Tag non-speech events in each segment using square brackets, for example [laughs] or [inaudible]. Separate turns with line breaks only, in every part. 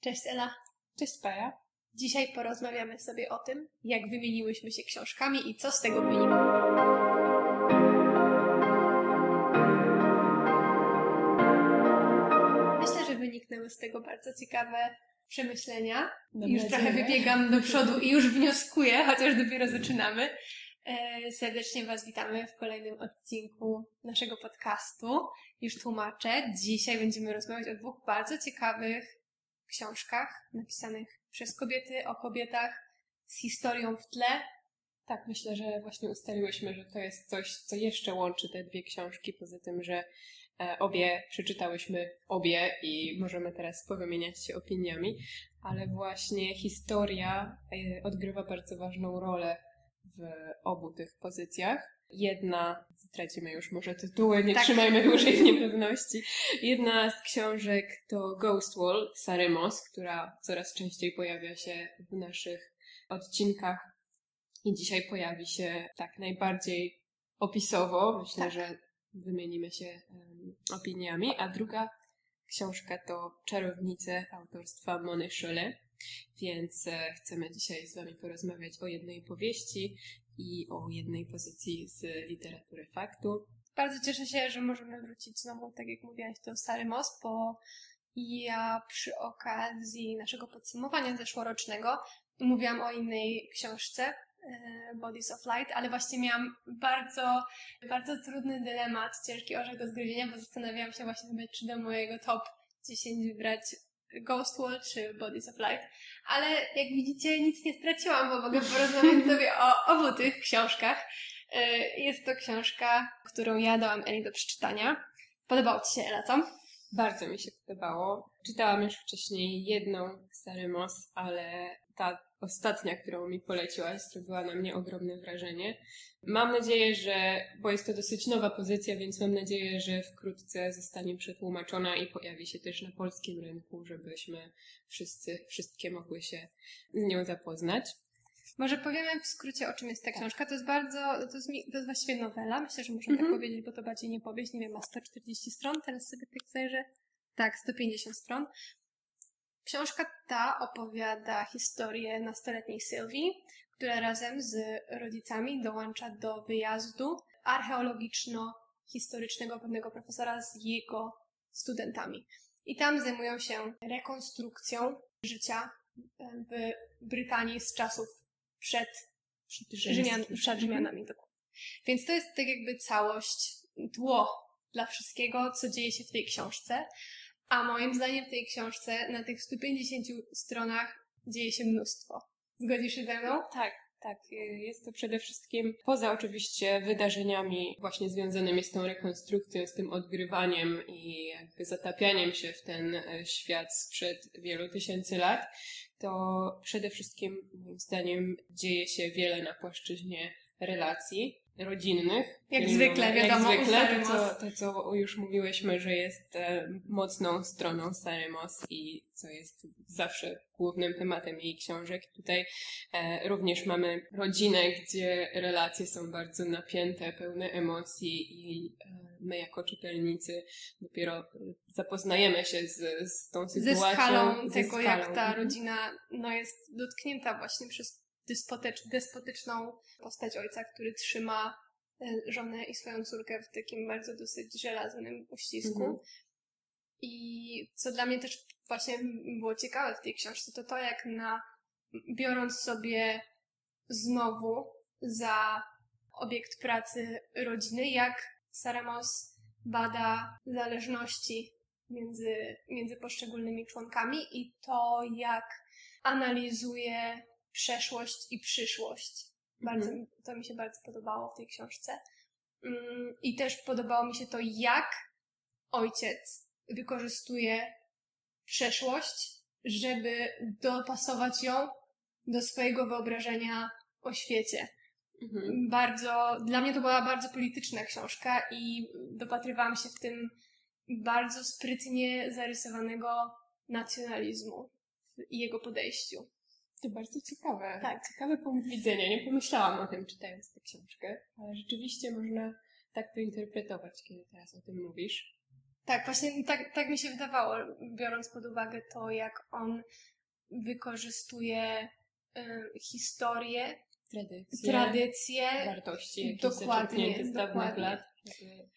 Cześć Ela.
Cześć Paja.
Dzisiaj porozmawiamy sobie o tym, jak wymieniłyśmy się książkami i co z tego wynikło. Myślę, że wyniknęły z tego bardzo ciekawe przemyślenia.
Mam
już
nadzieję.
trochę wybiegam do przodu i już wnioskuję, chociaż dopiero zaczynamy. E, Serdecznie Was witamy w kolejnym odcinku naszego podcastu. Już tłumaczę. Dzisiaj będziemy rozmawiać o dwóch bardzo ciekawych książkach napisanych przez kobiety, o kobietach, z historią w tle.
Tak, myślę, że właśnie ustaliłyśmy, że to jest coś, co jeszcze łączy te dwie książki, poza tym, że e, obie przeczytałyśmy obie i możemy teraz powymieniać się opiniami, ale właśnie historia e, odgrywa bardzo ważną rolę w obu tych pozycjach. Jedna, zdradzimy już może tytuły, nie
Tak.
trzymajmy dłużej w niepewności. Jedna z książek to Ghost Wall Sary Moss, która coraz częściej pojawia się w naszych odcinkach i dzisiaj pojawi się tak najbardziej opisowo. Myślę,
Tak.
że wymienimy się em, opiniami. A druga książka to Czarownice autorstwa Mony Scholle. Więc e, chcemy dzisiaj z Wami porozmawiać o jednej powieści i o jednej pozycji z literatury faktu.
Bardzo cieszę się, że możemy wrócić znowu, tak jak mówiłaś, do Stary Most, bo ja przy okazji naszego podsumowania zeszłorocznego mówiłam o innej książce, e, Bodies of Light, ale właśnie miałam bardzo, bardzo trudny dylemat, ciężki orzech do zgryzienia, bo zastanawiałam się właśnie czy do mojego top 10 wybrać Ghost Wall czy Bodies of Light, ale jak widzicie nic nie straciłam, bo mogę porozmawiać sobie o obu tych książkach. E, Jest to książka, którą ja dałam Eli do przeczytania. Podobało Ci się, Ela, co?
Bardzo mi się podobało. Czytałam już wcześniej jedną Sary Moss, ale ta ostatnia, którą mi poleciłaś, zrobiła na mnie ogromne wrażenie. Mam nadzieję, że, bo jest to dosyć nowa pozycja, więc mam nadzieję, że wkrótce zostanie przetłumaczona i pojawi się też na polskim rynku, żebyśmy wszyscy, wszystkie mogły się z nią zapoznać.
Może powiemy w skrócie, o czym jest ta książka. To jest bardzo, to jest, to jest właściwie nowela. Myślę, że możemy
Mhm.
tak powiedzieć, bo to bardziej nie powieść. Nie wiem, ma 140 stron. Teraz sobie tak zajrzę. Tak, 150 stron. Książka ta opowiada historię nastoletniej Sylwii, która razem z rodzicami dołącza do wyjazdu archeologiczno-historycznego pewnego profesora z jego studentami. I tam zajmują się rekonstrukcją życia w Brytanii z czasów przed, przed, Rzymian, przed Rzymianami. dokładnie. Więc to jest tak jakby całość, tło dla wszystkiego, co dzieje się w tej książce. A moim zdaniem w tej książce na tych 150 stronach dzieje się mnóstwo. Zgodzisz się ze mną?
Tak, tak. y, Jest to przede wszystkim, poza oczywiście wydarzeniami właśnie związanymi z tą rekonstrukcją, z tym odgrywaniem i jakby zatapianiem się w ten e, świat sprzed wielu tysięcy lat, to przede wszystkim moim zdaniem dzieje się wiele na płaszczyźnie relacji rodzinnych.
Jak zwykle, wiadomo,
Jak zwykle, to co, to co już mówiłyśmy, że jest e, mocną stroną Sary Moss i co jest zawsze głównym tematem jej książek. Tutaj E, Również mamy rodzinę, gdzie relacje są bardzo napięte, pełne emocji i e, my jako czytelnicy dopiero zapoznajemy się z, z tą
Ze
sytuacją.
skalą
ze
tego, jak
skalą.
ta
Mhm.
rodzina no, jest dotknięta właśnie przez dyspotecz, despotyczną postać ojca, który trzyma e, żonę i swoją córkę w takim bardzo dosyć żelaznym uścisku.
Mhm.
I co dla mnie też właśnie było ciekawe w tej książce, to to jak na, biorąc sobie znowu za obiekt pracy rodziny, jak Sarah Moss bada zależności między, między poszczególnymi członkami i to, jak analizuje przeszłość i przyszłość. Bardzo,
Mhm.
mi- To mi się bardzo podobało w tej książce. Mm, I też podobało mi się to, jak ojciec wykorzystuje przeszłość, żeby dopasować ją do swojego wyobrażenia o świecie.
Mhm.
Bardzo, dla mnie to była bardzo polityczna książka i dopatrywałam się w tym bardzo sprytnie zarysowanego nacjonalizmu i jego podejściu.
To bardzo ciekawe.
Tak.
Ciekawy punkt widzenia. Nie pomyślałam o tym czytając tę książkę, ale rzeczywiście można tak to interpretować, kiedy teraz o tym mówisz.
Tak, właśnie tak, tak mi się wydawało, biorąc pod uwagę to, jak on wykorzystuje y, historię,
tradycje,
tradycje
wartości, jakieś
dokładnie,
z dawnych
dokładnie.
lat, żeby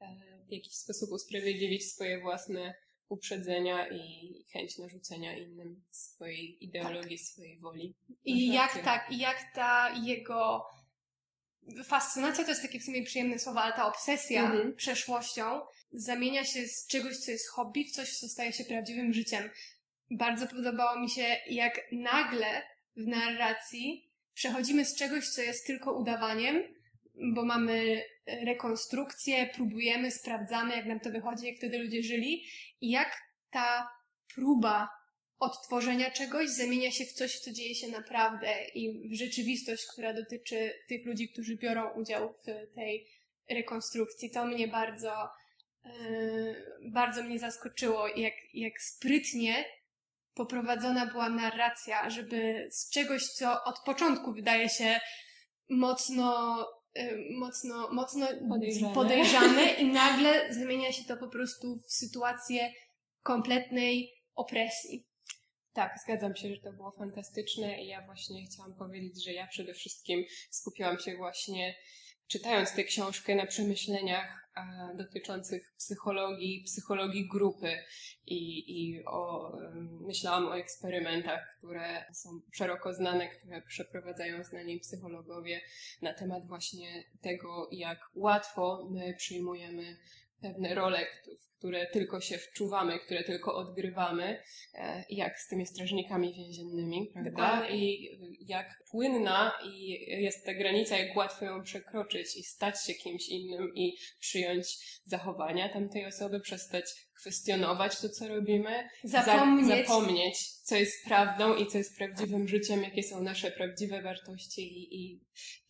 e, w jakiś sposób usprawiedliwić swoje własne uprzedzenia i chęć narzucenia innym swojej ideologii, swojej woli.
I jak
rację.
tak, i jak ta jego fascynacja to jest takie w sumie przyjemne słowo, ale ta obsesja
Mhm.
przeszłością zamienia się z czegoś, co jest hobby, w coś, co staje się prawdziwym życiem. Bardzo podobało mi się, jak nagle w narracji przechodzimy z czegoś, co jest tylko udawaniem, bo mamy rekonstrukcję, próbujemy, sprawdzamy, jak nam to wychodzi, jak wtedy ludzie żyli i jak ta próba odtworzenia czegoś zamienia się w coś, co dzieje się naprawdę i w rzeczywistość, która dotyczy tych ludzi, którzy biorą udział w tej rekonstrukcji. To mnie bardzo, yy, bardzo mnie zaskoczyło, jak, jak sprytnie poprowadzona była narracja, żeby z czegoś, co od początku wydaje się mocno, mocno, mocno
Podejrzane.
podejrzane [laughs] i nagle zamienia się to po prostu w sytuację kompletnej opresji.
Tak, zgadzam się, że to było fantastyczne i ja właśnie chciałam powiedzieć, że ja przede wszystkim skupiłam się właśnie czytając tę książkę na przemyśleniach dotyczących psychologii, psychologii grupy. I, i o, myślałam o eksperymentach, które są szeroko znane, które przeprowadzają znani psychologowie na temat właśnie tego, jak łatwo my przyjmujemy pewne role, w które tylko się wczuwamy, które tylko odgrywamy, e, jak z tymi strażnikami więziennymi, prawda?
Dokładnie.
I jak płynna i jest ta granica, jak łatwo ją przekroczyć i stać się kimś innym i przyjąć zachowania tamtej osoby, przestać kwestionować to, co robimy, za-
Zapomnieć.
zapomnieć, co jest prawdą i co jest prawdziwym życiem, jakie są nasze prawdziwe wartości i, i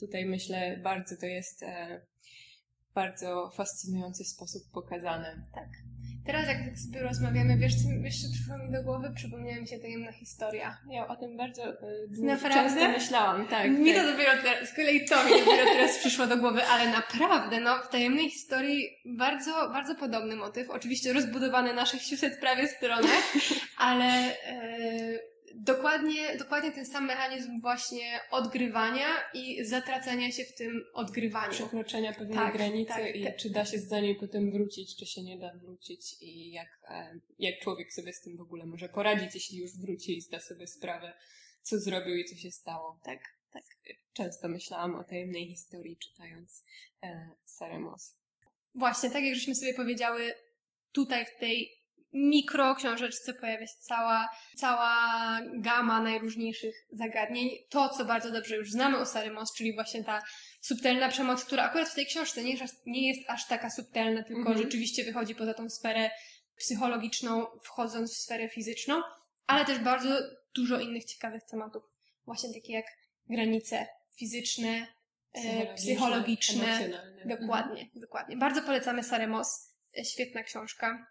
tutaj myślę bardzo to jest e, bardzo fascynujący sposób pokazane.
Teraz jak tak sobie rozmawiamy, wiesz co jeszcze przyszło mi do głowy? Przypomniała mi się tajemna historia.
Ja o tym bardzo
Naprawdę?
często myślałam, tak.
mi
tak.
to dopiero teraz, z kolei to mi dopiero teraz przyszło do głowy, ale naprawdę, no, w tajemnej historii bardzo, bardzo podobny motyw. Oczywiście rozbudowany na 600 prawie stronach, ale e, dokładnie, dokładnie ten sam mechanizm właśnie odgrywania i zatracania się w tym odgrywaniu.
przekroczenia pewnej
Tak,
granicy
tak,
i
tak.
czy da się za niej potem wrócić, czy się nie da wrócić i jak, e, jak człowiek sobie z tym w ogóle może poradzić, jeśli już wróci i zda sobie sprawę, co zrobił i co się stało.
Tak, tak.
Często myślałam o tajemnej historii, czytając e, Sarah Moss.
Właśnie, tak jak żeśmy sobie powiedziały, tutaj w tej mikro książeczce pojawia się cała, cała gama najróżniejszych zagadnień. To, co bardzo dobrze już znamy o Sary Moss, czyli właśnie ta subtelna przemoc, która akurat w tej książce nie jest, aż- nie jest aż taka subtelna, tylko
Mhm.
rzeczywiście wychodzi poza tą sferę psychologiczną, wchodząc w sferę fizyczną, ale też bardzo dużo innych ciekawych tematów. Właśnie takie jak granice fizyczne, e, psychologiczne,
emocjonalne.
Dokładnie, dokładnie. Bardzo polecamy Sarę Moss. E, Świetna książka.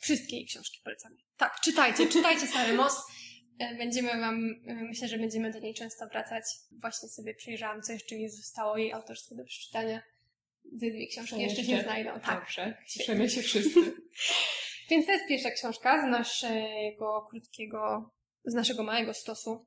Wszystkie jej książki polecamy. Tak, czytajcie, czytajcie. E, Będziemy wam, e, myślę, że będziemy do niej często wracać. Właśnie sobie przejrzałam, co jeszcze mi zostało jej autorstwo do przeczytania. Ze dwie książki jeszcze się znajdą. Tak.
Dobrze, [laughs] cieszymy się wszyscy. [laughs]
Więc to jest pierwsza książka z naszego krótkiego, z naszego małego stosu.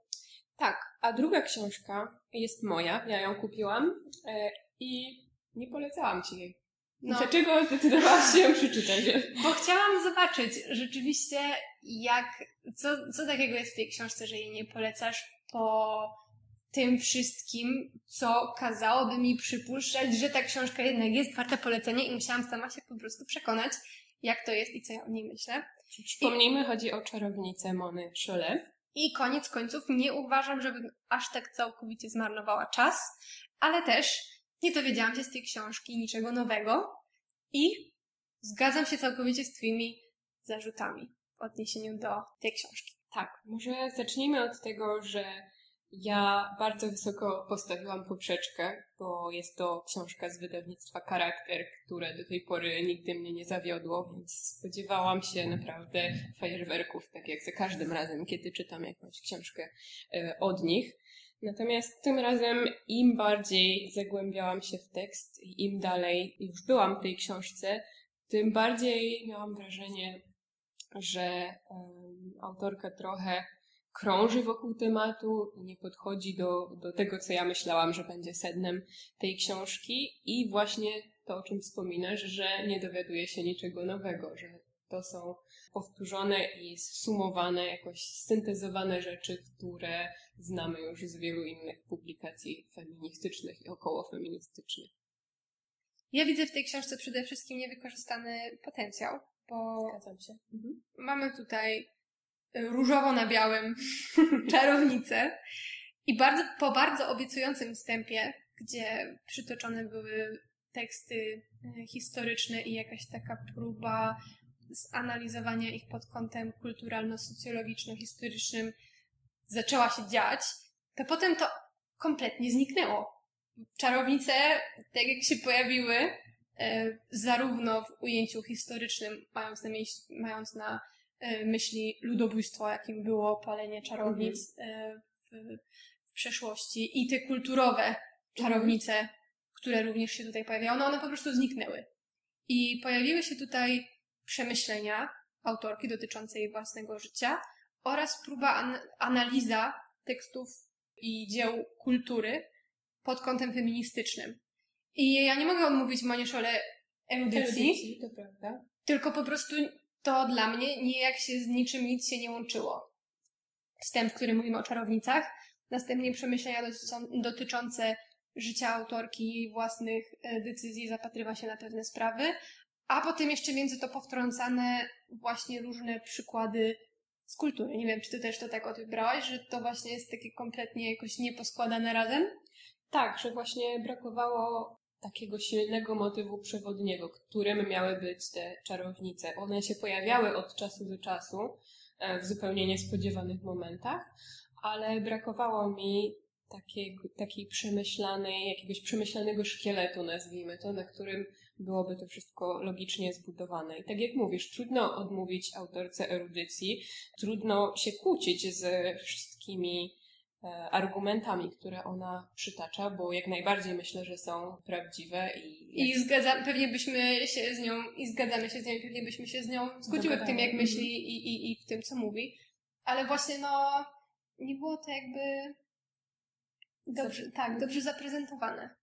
Tak, a druga książka jest moja, ja ją kupiłam e, i nie polecałam Ci jej.
No.
Dlaczego zdecydowałaś się ją przeczytać?
Bo chciałam zobaczyć rzeczywiście, jak, co, co takiego jest w tej książce, że jej nie polecasz po tym wszystkim, co kazałoby mi przypuszczać, że ta książka jednak jest warta polecenia i musiałam sama się po prostu przekonać, jak to jest i co ja o niej myślę.
Przypomnijmy, chodzi o czarownicę Mony Cholet.
I koniec końców nie uważam, żebym aż tak całkowicie zmarnowała czas, ale też nie dowiedziałam się z tej książki niczego nowego i zgadzam się całkowicie z Twoimi zarzutami w odniesieniu do tej książki.
Tak, może zacznijmy od tego, że ja bardzo wysoko postawiłam poprzeczkę, bo jest to książka z wydawnictwa Charakter, które do tej pory nigdy mnie nie zawiodło, więc spodziewałam się naprawdę fajerwerków, tak jak za każdym razem, kiedy czytam jakąś książkę e, od nich. Natomiast tym razem im bardziej zagłębiałam się w tekst im dalej już byłam w tej książce, tym bardziej miałam wrażenie, że um, autorka trochę krąży wokół tematu i nie podchodzi do, do tego, co ja myślałam, że będzie sednem tej książki. I właśnie to, o czym wspominasz, że nie dowiaduje się niczego nowego, że to są powtórzone i sumowane, jakoś syntezowane rzeczy, które znamy już z wielu innych publikacji feministycznych i okołofeministycznych.
Ja widzę w tej książce przede wszystkim niewykorzystany potencjał, bo. Mhm. mamy tutaj różowo na białym [laughs] czarownicę i bardzo, po bardzo obiecującym wstępie, gdzie przytoczone były teksty e, historyczne i jakaś taka próba zanalizowania ich pod kątem kulturalno-socjologiczno-historycznym zaczęła się dziać, to potem to kompletnie zniknęło. Czarownice, tak jak się pojawiły, e, zarówno w ujęciu historycznym, mając na, mając na e, myśli ludobójstwo, jakim było palenie czarownic mm. w, w przeszłości, i te kulturowe czarownice, mm. które również się tutaj pojawiają, no one po prostu zniknęły. I pojawiły się tutaj przemyślenia autorki dotyczące jej własnego życia oraz próba an analiza tekstów i dzieł kultury pod kątem feministycznym. I ja nie mogę odmówić Manieszole erudycji,
to prawda.
tylko po prostu to dla mnie nijak się z niczym nic się nie łączyło. Wstęp, w którym mówimy o czarownicach, następnie przemyślenia dotyczące życia autorki, własnych e, decyzji, zapatrywa się na pewne sprawy, a potem jeszcze między to powtrącane właśnie różne przykłady z kultury. Nie wiem, czy ty też to tak odbrałaś, że to właśnie jest takie kompletnie jakoś nieposkładane razem?
Tak, że właśnie brakowało takiego silnego motywu przewodniego, którym miały być te czarownice. One się pojawiały od czasu do czasu e, w zupełnie niespodziewanych momentach, ale brakowało mi takiej, takiej przemyślanej, jakiegoś przemyślanego szkieletu, nazwijmy to, na którym byłoby to wszystko logicznie zbudowane. I tak jak mówisz, trudno odmówić autorce erudycji, trudno się kłócić z wszystkimi e, argumentami, które ona przytacza, bo jak najbardziej myślę, że są prawdziwe i...
I zgadza, pewnie byśmy się z nią, i zgadzamy się z nią, i pewnie byśmy się z nią zgodziły w tym, jak myśli i, i, i w tym, co mówi. Ale właśnie, no, nie było to jakby dobrze, tak, dobrze zaprezentowane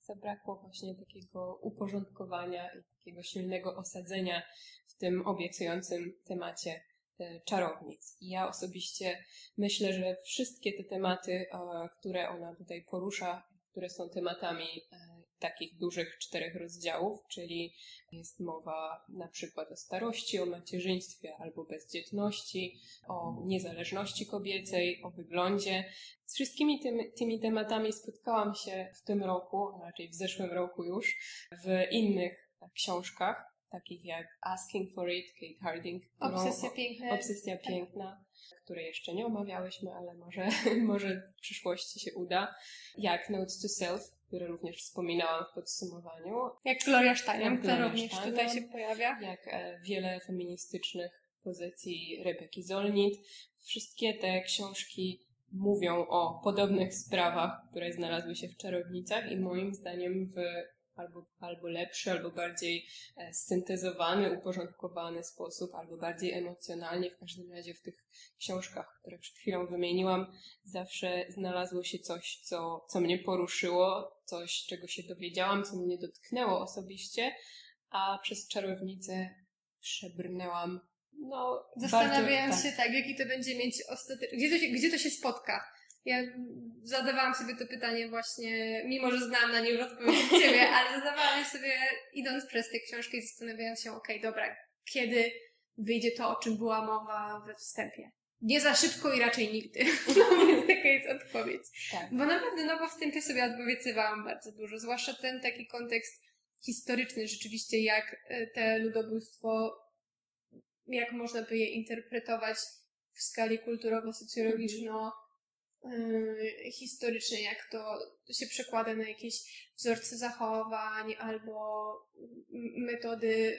zabrakło właśnie takiego uporządkowania i takiego silnego osadzenia w tym obiecującym temacie e, czarownic. I ja osobiście myślę, że wszystkie te tematy, które ona tutaj porusza, które są tematami e, takich dużych czterech rozdziałów, czyli jest mowa na przykład o starości, o macierzyństwie albo bezdzietności, o niezależności kobiecej, o wyglądzie. Z wszystkimi tymi, tymi tematami spotkałam się w tym roku, a raczej w zeszłym roku już, w innych książkach, takich jak Asking for It, Kate Harding.
Obsesja piękna.
Obsesja piękna, której jeszcze nie omawiałyśmy, ale może, [laughs] może w przyszłości się uda. Jak Notes to Self, które również wspominałam w podsumowaniu.
Jak Gloria Steinem, która również tutaj się pojawia.
Jak e, wiele feministycznych pozycji Rebeki Zolnit. Wszystkie te książki mówią o podobnych sprawach, które znalazły się w Czarownicach i moim zdaniem w albo, albo lepszy, albo bardziej e, syntezowany, uporządkowany sposób, albo bardziej emocjonalnie. W każdym razie w tych książkach, które przed chwilą wymieniłam, zawsze znalazło się coś, co, co mnie poruszyło, coś, czego się dowiedziałam, co mnie dotknęło osobiście, a przez czarownicę przebrnęłam. No,
Zastanawiając bardzo, tak. się tak, jaki to będzie mieć ostateczny. Gdzie, to się, gdzie to się spotka? Ja zadawałam sobie to pytanie właśnie, mimo że znam na nie już odpowiedź od Ciebie, [laughs] ale zadawałam je sobie idąc przez tę książkę i zastanawiając się, okej, okay, dobra, kiedy wyjdzie to, o czym była mowa we wstępie. Nie za szybko i raczej nigdy. [laughs] No więc taka jest odpowiedź. Tak. Bo naprawdę, no bo wstępie sobie odpowiedzywałam bardzo dużo, zwłaszcza ten taki kontekst historyczny rzeczywiście, jak e, te ludobójstwo, jak można by je interpretować w skali kulturowo-socjologiczno- historycznie, jak to się przekłada na jakieś wzorce zachowań albo metody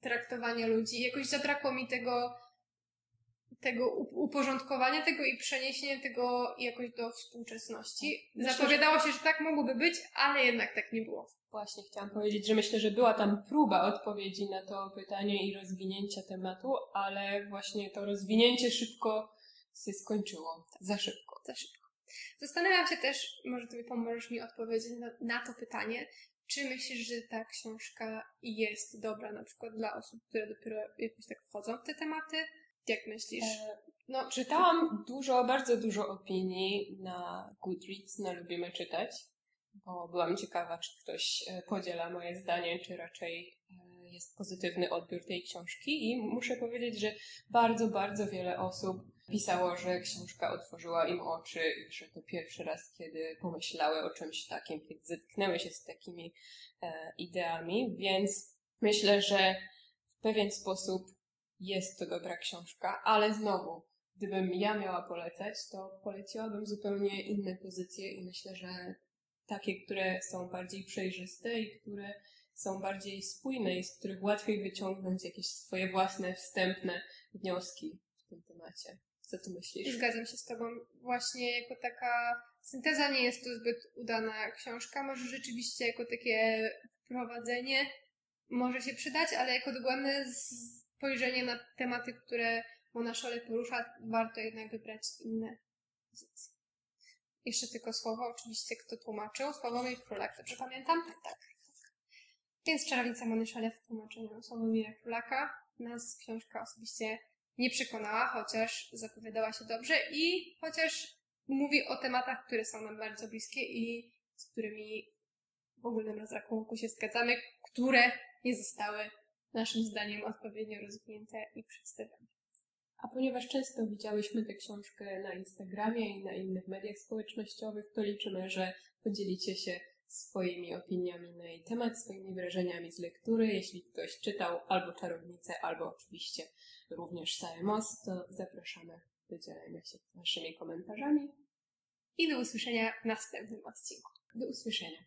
traktowania ludzi. Jakoś zabrakło mi tego tego uporządkowania tego i przeniesienia tego jakoś do współczesności.
Myślę,
Zapowiadało się, że tak mogłoby być, ale jednak tak nie było.
Właśnie chciałam powiedzieć, że myślę, że była tam próba odpowiedzi na to pytanie i rozwinięcia tematu, ale właśnie to rozwinięcie szybko się skończyło. Za szybko.
Za szybko. Zastanawiam się też, może ty pomożesz mi odpowiedzieć na, na to pytanie, czy myślisz, że ta książka jest dobra na przykład dla osób, które dopiero jakoś tak wchodzą w te tematy? Jak myślisz? E,
no, czytałam dużo, bardzo dużo opinii na Goodreads, na Lubimy Czytać, bo byłam ciekawa, czy ktoś e, podziela moje zdanie, czy raczej e, jest pozytywny odbiór tej książki i muszę powiedzieć, że bardzo, bardzo wiele osób pisało, że książka otworzyła im oczy i że to pierwszy raz, kiedy pomyślały o czymś takim, kiedy zetknęły się z takimi e, ideami, więc myślę, że w pewien sposób jest to dobra książka, ale znowu, gdybym ja miała polecać, to poleciłabym zupełnie inne pozycje i myślę, że takie, które są bardziej przejrzyste i które są bardziej spójne i z których łatwiej wyciągnąć jakieś swoje własne wstępne wnioski w tym temacie. Co ty myślisz?
Zgadzam się z tobą. Właśnie jako taka synteza nie jest to zbyt udana książka. Może rzeczywiście jako takie wprowadzenie może się przydać, ale jako dogłębne spojrzenie na tematy, które Mona porusza, warto jednak wybrać inne pozycje. Jeszcze tylko słowo, oczywiście, kto tłumaczył. Sławomir Królak, dobrze pamiętam? Tak, tak. Więc Czarownica Mony w tłumaczeniu Sławomira Królaka. Nas książka osobiście nie przekonała, chociaż zapowiadała się dobrze i chociaż mówi o tematach, które są nam bardzo bliskie i z którymi w ogólnym rozrachunku się zgadzamy, które nie zostały naszym zdaniem odpowiednio rozwinięte i przedstawione.
A ponieważ często widziałyśmy tę książkę na Instagramie i na innych mediach społecznościowych, to liczymy, że podzielicie się swoimi opiniami na jej temat, swoimi wrażeniami z lektury. Jeśli ktoś czytał albo Czarownicę, albo oczywiście również Saemos, to zapraszamy do dzielenia się naszymi komentarzami.
I do usłyszenia w następnym odcinku.
Do usłyszenia.